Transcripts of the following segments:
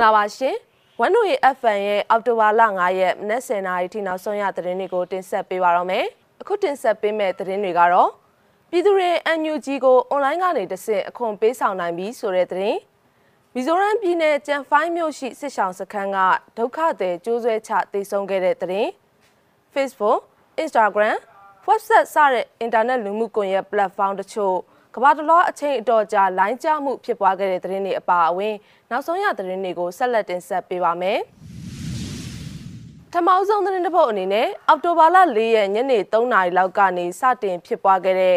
င်္ဂလာပါရှင်။ဝန်တို့ရဲ့ FN ရဲ့အောက်တိုဘာလ9ရက်မနက်10:00နာရီထိနောက်ဆုံးရသတင်းတွေကိုတင်ဆက်ပေးပါတော့မယ်။အခုတင်ဆက်ပေးမယ့်သတင်းတွေကတော့ပြည်သူတွေ NUG ကိုအွန်လိုင်းကနေတဆင့်အခွန်ပေးဆောင်နိုင်ပြီဆိုတဲ့သတင်း။မီဇိုရမ်ပြည်နယ်ကြံဖိုင်းမြို့ရှိစစ်ဆောင်စခန်းကဒုက္ခသည်ကျိုးဆွဲချတိတ်ဆုံးခဲ့တဲ့သတင်း။ Facebook, Instagram, WhatsApp စတဲ့အင်တာနက်လူမှုကွန်ရက် platform တချို့ ကမ္ဘာတလောအချိန်အတော်ကြာလိုင်းကျမှုဖြစ်ပွားခဲ့တဲ့သတင်းတွေအပါအဝင် နောက်ဆုံးရသတင်းတွေကိုဆက်လက်တင်ဆက်ပေးပါမယ်။ထမောက်ဆုံးသတင်းတစ်ပုဒ်အနေနဲ့အောက်တိုဘာလ၄ရက်ညနေ3နာရီလောက်ကနေစတင်ဖြစ်ပွားခဲ့တဲ့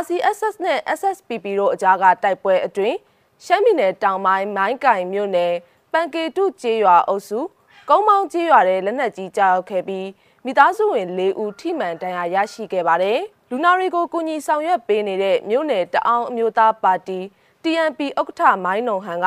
RCSS နဲ့ SSPP တို့အကြားကတိုက်ပွဲအတွင်းရှမ်းပြည်နယ်တောင်ပိုင်းမိုင်းကင်မြို့နယ်ပန်ကေတုကျေးရွာအုပ်စုကုန်းမောင်းကျေးရွာတဲ့လက်နက်ကြီးကြောက်ခဲ့ပြီးမိသားစုဝင်၄ဦးထိမှန်ဒဏ်ရာရရှိခဲ့ပါတယ်။ လူနာတွေကိုကူညီဆောင်ရွက်ပေးနေတဲ့မြို့နယ်တအောင်အမျိုးသားပါတီ TNP ဥက္ကဋ္ဌမိုင်းနုံဟန်က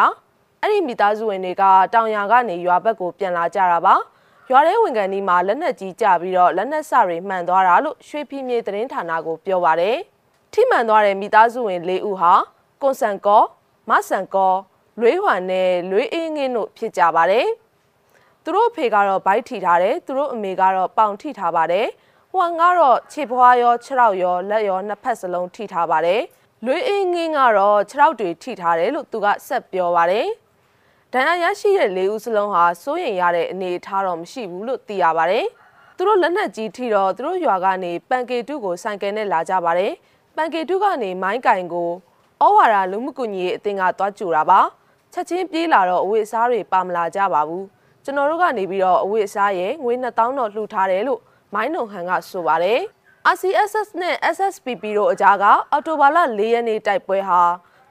အဲ့ဒီမိသားစုဝင်တွေကတောင်ယာကနေရွာဘက်ကိုပြန်လာကြတာပါ။ရွာထဲဝင်ကန်ဒီမှာလက်နက်ကြီးကြပြီးတော့လက်နက်စတွေမှန်သွားတာလို့ရွှေဖီမြေသတင်းဌာနကိုပြောပါတယ်။ထိမှန်သွားတဲ့မိသားစုဝင်၄ဦးဟာကွန်ဆန်ကောမဆန်ကောလွေးဟွမ်နဲ့လွေးအေးငင်းတို့ဖြစ်ကြပါတယ်။သူတို့အဖေကတော့ဗိုက်ထိထားတယ်သူတို့အမေကတော့ပေါင်ထိထားပါတယ် ဟွမ်ကတော့ခြေဖွားရောခြေထောက်ရောလက်ရောနှစ်ဖက်စလုံးထိထားပါတယ်လွေးအင်းငင်းကတော့ခြေထောက်တွေထိထားတယ်လို့သူကဆက်ပြောပါတယ်ဒဏ်ရာရရှိတဲ့လေးဦးစလုံးဟာစိုးရိမ်ရတဲ့အနေအထားတော့မရှိဘူးလို့သိရပါတယ်သူတို့လက်နက်ကြီးထိတော့သူတို့ရွာကနေပန်ကေတုကိုဆိုင်ကယ်နဲ့လာကြပါတယ်ပန်ကေတုကနေမိုင်းကင်ကိုဩဝါဒလူမှုကွန်ရက်အသင်းကတွားကြူတာပါချက်ချင်းပြေးလာတော့အဝတ်အစားတွေပါမလာကြပါဘူးကျွန်တော်တို့ကနေပြီးတော့အဝတ်အစားရဲ့ငွေ2000တော့လှူထားတယ်လို့ မိုင်းနုံဟန်ကဆိုပါတယ် RCSS နဲ့ SSPP တို့အကြားကအော်တိုဘာလ၄ရက်နေ့တိုက်ပွဲဟာ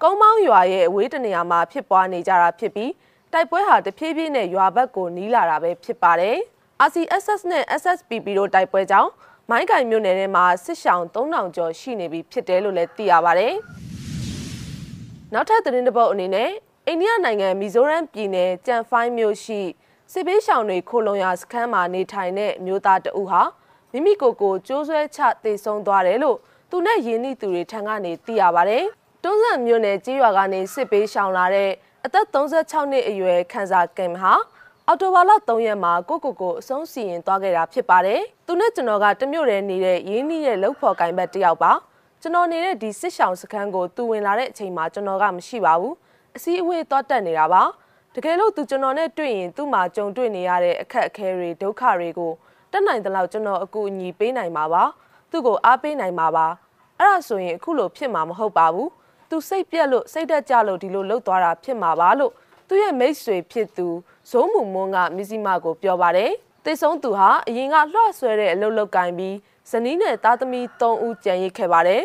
ကုန်းမောင်းရွာရဲ့အဝေးတနေရာမှာဖြစ်ပွားနေကြတာဖြစ်ပြီးတိုက်ပွဲဟာတဖြည်းဖြည်းနဲ့ရွာဘက်ကိုနီးလာတာပဲဖြစ်ပါတယ်။ RCSS နဲ့ SSPP တို့တိုက်ပွဲကြောင့်မိုင်းကင်မြို့နယ်ထဲမှာစစ်ရှောင်း3000ကျော်ရှိနေပြီဖြစ်တယ်လို့လည်းသိရပါတယ်။နောက်ထပ်သတင်းတစ်ပုဒ်အနေနဲ့အိန္ဒိယနိုင်ငံမီဇိုရမ်ပြည်နယ်ကြံဖိုင်းမြို့ရှိစစ်ဘေးရှောင်တွေခိုလုံရာစခန်းမှာနေထိုင်တဲ့မျိုးသားတဦးဟာ မိမိကိုယ်ကိုကျိုးဆွဲချတေဆုံးသွားတယ်လို့သူနဲ့ရင်းနှီးသူတွေထံကနေသိရပါတယ်။တွန်းဆန်မျိုးနယ်ကြီးရွာကနေစစ်ပေးရှောင်လာတဲ့အသက်36နှစ်အရွယ်ခန်းစာကင်ဟာအော်တိုဘာလ3ရက်မှာကိုကိုကိုအဆုံးစီရင်သွားခဲ့တာဖြစ်ပါတယ်။သူနဲ့ကျွန်တော်ကတမျိုးတည်းနေတဲ့ရင်းနှီးရဲ့လှုပ်ဖော်ကိုင်ဘက်တယောက်ပါ။ကျွန်တော်နေတဲ့ဒီစစ်ဆောင်စခန်းကိုသူဝင်လာတဲ့အချိန်မှာကျွန်တော်ကမရှိပါဘူး။အစည်းအဝေးသွားတက်နေတာပါ။တကယ်လို့သူကျွန်တော်နဲ့တွေ့ရင်သူ့မှာကြုံတွေ့နေရတဲ့အခက်အခဲတွေဒုက္ခတွေကို တက်နိုင်သလောက်ကျွန်တော်အကူအညီပေးနိုင်မှာပါသူ့ကိုအားပေးနိုင်မှာပါအဲ့ဒါဆိုရင်အခုလိုဖြစ်မှာမဟုတ်ပါဘူးသူစိတ်ပြက်လို့စိတ်တက်ကြလို့ဒီလိုလှုပ်သွားတာဖြစ်မှာပါလို့သူ့ရဲ့မိတ်ဆွေဖြစ်သူဇိုးမူမွန်းကမစ္စည်းမကိုပြောပါတယ်တေဆုံးသူဟာအရင်ကလှဆွဲတဲ့အလုပ်လုပ်ကင်ပြီးဇနီးနဲ့သားသမီး3ဦးကြံရစ်ခဲ့ပါတယ်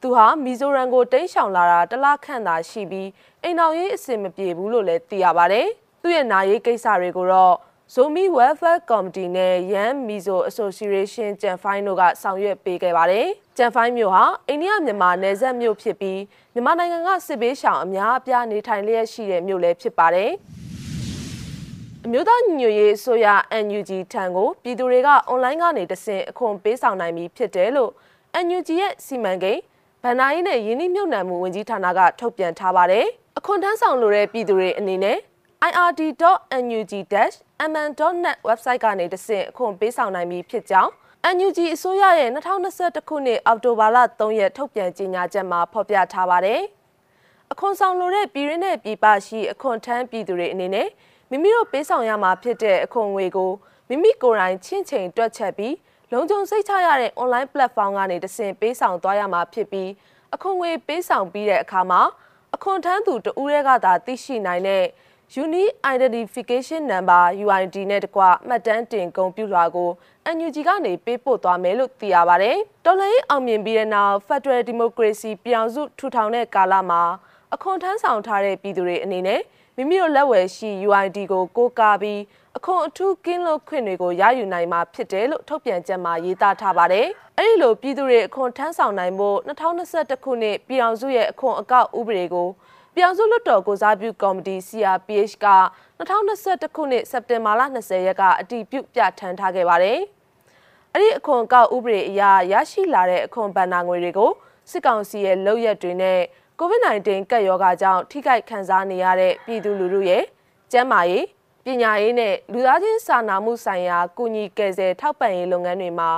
သူဟာမီဇိုရန်ကိုတိမ်းရှောင်လာတာတလခန့်သာရှိပြီးအိမ်တော်ရေးအဆင်မပြေဘူးလို့လည်းသိရပါတယ်။သူ့ရဲ့နာရေးကိစ္စတွေကိုတော့ Zomi Welfare Committee နဲ့ Yan Mizo Association ကြံဖိုင်းတို့ကဆောင်ရွက်ပေးခဲ့ပါတယ်။ကြံဖိုင်းမျိုးဟာအိန္ဒိယမြန်မာနယ်စပ်မြို့ဖြစ်ပြီးမြန်မာနိုင်ငံကစစ်ဘေးရှောင်အများအပြားနေထိုင်လျက်ရှိတဲ့မြို့လည်းဖြစ်ပါတယ်။အမျိုးသားညီညွတ်ရေးအစိုးရ NUG ထံကိုပြည်သူတွေကအွန်လိုင်းကနေတဆင့်အခွန်ပေးဆောင်နိုင်ပြီးဖြစ်တယ်လို့ NUG ရဲ့စီမံကိန်းဗန်နာရေးနဲ့ယင်းနှိမ့်မြုပ်နှံမှုဝန်ကြီးဌာနကထုတ်ပြန်ထားပါတယ်။အခွန်ထမ်းဆောင်လိုတဲ့ပြည်သူတွေအနေနဲ့ ird.nug-mn.net website ကနေတဆင့်အခွန်ပေးဆောင်နိုင်ပြီးဖြစ်ကြောင်း NUG အစိုးရရဲ့2021ခုနှစ်အောက်တိုဘာလ3ရက်ထုတ်ပြန်ကြေညာချက်မှာဖော်ပြထားပါတယ်။အခွန်ဆောင်လိုတဲ့ပြည်ရင်းနဲ့ပြည်ပရှိအခွန်ထမ်းပြည်သူတွေအနေနဲ့မိမိတို့ပေးဆောင်ရမှာဖြစ်တဲ့အခွန်ငွေကိုမိမိကိုယ်တိုင်ချင်းချိန်တွက်ချက်ပြီးလုံခြုံစိတ်ချရတဲ့ online platform ကနေတဆင့်ပေးဆောင်သွားရမှာဖြစ်ပြီးအခွန်ငွေပေးဆောင်ပြီးတဲ့အခါမှာအခွန်ထမ်းသူတဦးရဲကသာသိရှိနိုင်တဲ့ Unique Identification Number UID နဲ့တကွမှတ်တမ်းတင်ဂုဏ်ပြုလွှာကို NUG ကနေပေးပို့သွားမယ်လို့သိရပါတယ်။တော်လှန်ရေးအောင်မြင်ပြီးတဲ့နောက် Federal Democracy ပြောင်စုထူထောင်တဲ့ကာလမှာအခွန်ထမ်းဆောင်ထားတဲ့ပြည်သူတွေအနေနဲ့မိမိတို့လက်ဝယ်ရှိ UID ကိုကိုးကားပြီးအခွန်အထူးကင်းလွတ်ခွင့်တွေကိုရယူနိုင်မှာဖြစ်တယ်လို့ထုတ်ပြန်ချက်မှာရေးသားထားပါတယ်။အဲဒီလိုပြည်သူတွေအခွန်ထမ်းဆောင်နိုင်ဖို့2021ခုနှစ်ပြည်အောင်စုရဲ့အခွန်အကောက်ဥပဒေကို ပြည်အောင်စုလွှတ်တော်ကိုစားပြုကော်မတီ CRPH က2021ခုနှစ်စက်တင်ဘာလ20ရက်ကအတည်ပြုပြဋ္ဌာန်းထားခဲ့ပါတယ်။အဲ့ဒီအခွန်ကောက်ဥပဒေအရရရှိလာတဲ့အခွန်ဘဏ္ဍာငွေတွေကိုစစ်ကောင်စီရဲ့လုပ်ရက်တွေနဲ့ COVID-19 ကပ်ရောဂါကြောင့်ထိခိုက်ခံစားနေရတဲ့ပြည်သူလူထုရဲ့ကျန်းမာရေးပညာရေးနဲ့လူသားချင်းစာနာမှုဆိုင်ရာကုညီကယ်ဆယ်ထောက်ပံ့ရေးလုပ်ငန်းတွေမှာ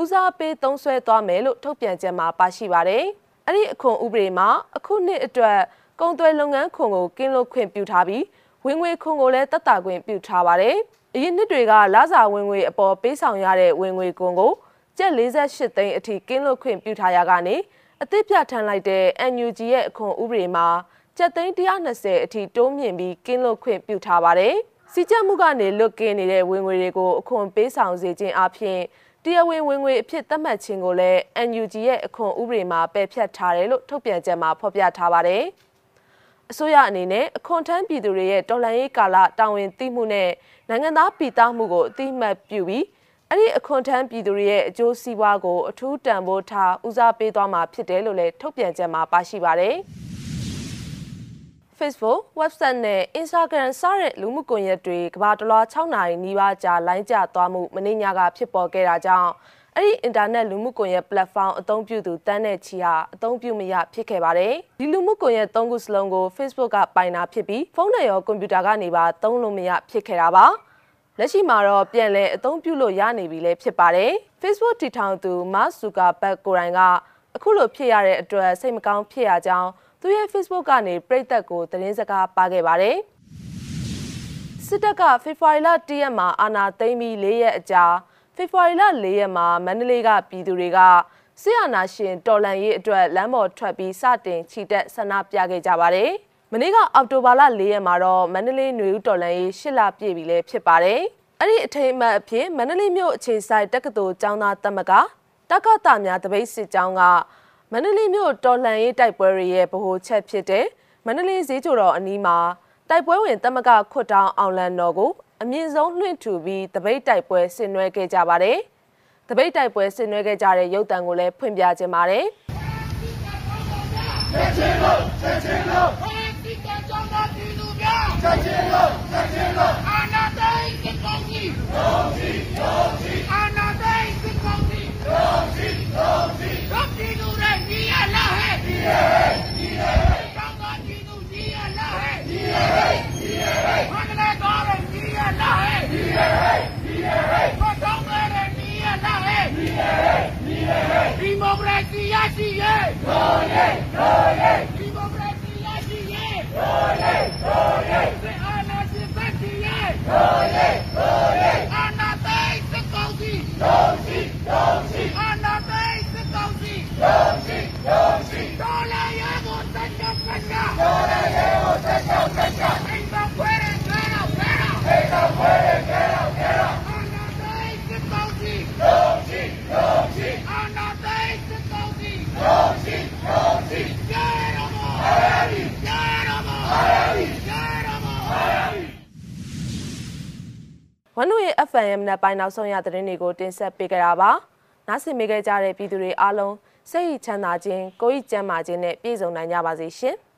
ဦးစားပေးသုံးစွဲသွားမယ်လို့ထုတ်ပြန်ချက်မှာပါရှိပါတယ်။အဲ့ဒီအခွန်ဥပဒေမှာအခုနှစ်အတွက် ကုန်သွယ်လုပ်ငန်းခွန်ကိုကင်းလွတ်ခွင့်ပြုထားပြီးဝင်ငွေခွန်ကိုလည်းတက်တာခွင့်ပြုထားပါတယ်။အရင်နှစ်တွေကလစာဝင်ငွေအပေါ်ပေးဆောင်ရတဲ့ဝင်ငွေခွန်ကိုကျပ်48သိန်းအထိကင်းလွတ်ခွင့်ပြုထားရကနေအသစ်ပြဋ္ဌာန်းလိုက်တဲ့ NUG ရဲ့အခွန်ဥပဒေမှာကျပ်သိန်း120အထိတိုးမြင့်ပြီးကင်းလွတ်ခွင့်ပြုထားပါတယ်။စီကြမှုကနေလွတ်ကင်းနေတဲ့ဝင်ငွေတွေကိုအခွန်ပေးဆောင်စေခြင်းအပြင်တရားဝင်ဝင်ငွေအဖြစ်သတ်မှတ်ခြင်းကိုလည်း NUG ရဲ့အခွန်ဥပဒေမှာပယ်ဖျက်ထားတယ်လို့ထုတ်ပြန်ချက်မှာဖော်ပြထားပါတယ်။ အစိုးရအနေနဲ့အခွန်ထမ်းပြည်သူတွေရဲ့တော်လှန်ရေးကာလတာဝန်သိမှုနဲ့နိုင်ငံသားပြည်သားမှုကိုအတိအမှတ်ပြုပြီးအဲ့ဒီအခွန်ထမ်းပြည်သူတွေရဲ့အကျိုးစီးပွားကိုအထူးတန်ဖိုးထားဦးစားပေးသွားမှာဖြစ်တယ်လို့လည်းထုတ်ပြန်ချက်မှာပါရှိပါတယ်။ Facebook, website နဲ့ Instagram စတဲ့လူမှုကွန်ရက်တွေကမ္ဘာတလွှား6နာရီနီးပါးကြာလိုင်းကျသွားမှုမနေ့ညကဖြစ်ပေါ်ခဲ့တာကြောင့် အဲ့ဒီအင်တာနက်လူမှုကွန်ရက် platform အသုံးပြုသူတန်းတဲ့ချီဟာအသုံးပြုမရဖြစ်ခဲ့ပါတယ်။ဒီလူမှုကွန်ရက်၃ခုစလုံးကို Facebook ကပိုင်တာဖြစ်ပြီးဖုန်းနဲ့ရောကွန်ပျူတာကနေပါသုံးလို့မရဖြစ်ခဲ့တာပါ။လက်ရှိမှာတော့ပြန်လည်အသုံးပြုလို့ရနေပြီလည်းဖြစ်ပါတယ်။ Facebook တည်ထောင်သူ Mark Zuckerberg ကိုယ်တိုင်ကအခုလိုဖြစ်ရတဲ့အတွက်စိတ်မကောင်းဖြစ်ရကြောင်းသူရဲ့ Facebook ကနေပြည်သက်ကိုသတင်းစကားပါခဲ့ပါတယ်။စစ်တပ်ကဖေဖော်ဝါရီလ၁ရက်မှာအာဏာသိမ်းပြီး၄ရက်အကြာ ဖေဖော်ဝါရီလ၄ရက်မှာမန္တလေးကပြည်သူတွေကဆီယနာရှင်တော်လန်ရေးအတွက်လမ်းပေါ်ထွက်ပြီးစတင်ချီတက်ဆန္ဒပြခဲ့ကြပါတယ်။မနေ့ကအောက်တိုဘာလ၄ရက်မှာတော့မန္တလေးຫນွေဦးတော်လန်ရေးရှစ်လပြည့်ပြီလည်းဖြစ်ပါတယ်။အဲ့ဒီအထိမ်းအမှတ်အဖြစ်မန္တလေးမြို့အခြေဆိုင်တက္ကသိုလ်ကျောင်းသားတက်မကတက္ကသများတပိတ်စစ်ကြောင်းကမန္တလေးမြို့တော်လှန်ရေးတိုက်ပွဲတွေရဲ့ဗဟိုချက်ဖြစ်တဲ့မန္တလေးဈေးကျော်တော်အနီးမှာတိုက်ပွဲဝင်တမကခွတ်တောင်းအောင်လန်တော်ကို အမြင့်ဆုံးလွှင့်ထူပြီးတပိတ်တိုက်ပွဲဆင်နွှဲခဲ့ကြပါတယ်။တပိတ်တိုက်ပွဲဆင်နွှဲခဲ့ကြတဲ့ရုပ်တံကိုလည်းဖွင့်ပြခြင်းပါတယ်။ချက်ချင်းလို့ချက်ချင်းလို့ဟေးဒီကကြောင့်တော့ဒီလူများချက်ချင်းလို့ချက်ချင်းလို့အာနာသိန်းကကောင်းကြီးရောကြီးရောကြီးအာနာသိန်းကကောင်းကြီးရောကြီးရောကြီးတော့ဒီလူတွေကြီးရလားဟဲ့ကြီးရဟဲ့ကြီးရဟဲ့ကြောင့်တော့ဒီလူကြီးရလားဟဲ့ကြီးရဟဲ့ကြီးရဟဲ့ဘာကလေးတော့ကြီးရလားဟဲ့ကြီးရဟဲ့ကြီးရဟဲ့ဘာတော့လဲကြီးရလားဟဲ့ကြီးရဟဲ့ကြီးရဟဲ့ဒီမိုကရေစီရရှိရဲ့ရောရဲ့ရောရဲ့ဒီမိုကရေစီရရှိရဲ့ရောရဲ့ရောရဲ့အာနာစီပတ်စီရဲ့ရောရဲ့ရောရဲ့အာနာသိစကောင်းစီရောစီရောစီအာနာသိစကောင်းစီရောစီရောစီတော်လာရကိုတက်ချက်ပတ်ကတော်လာရကိုတက်ချက်ပတ်ကအင်ပါခွဲရကြတော့ဖဲတော့အိမ်ကခွဲရကြတော့ဖဲတော့အာနာသိစကောင်းစီရောစီရောစီအာနာသိစကောင်းစီရောစီရောစီကြရတော့ဟာရီကြရတော့ဟာရီကြရတော့ဟာရီ ဝန်တို့ရဲ့ FM နဲ့ပိုင်းနောက်ဆုံးရသတင်းတွေကိုတင်ဆက်ပေးကြတာပါ။နားဆင်မိခဲ့ကြတဲ့ပြည်သူတွေအားလုံးစိတ်ချမ်းသာခြင်းကိုယ်ဤကျန်းမာခြင်းနဲ့ပြည့်စုံနိုင်ကြပါစေရှင်။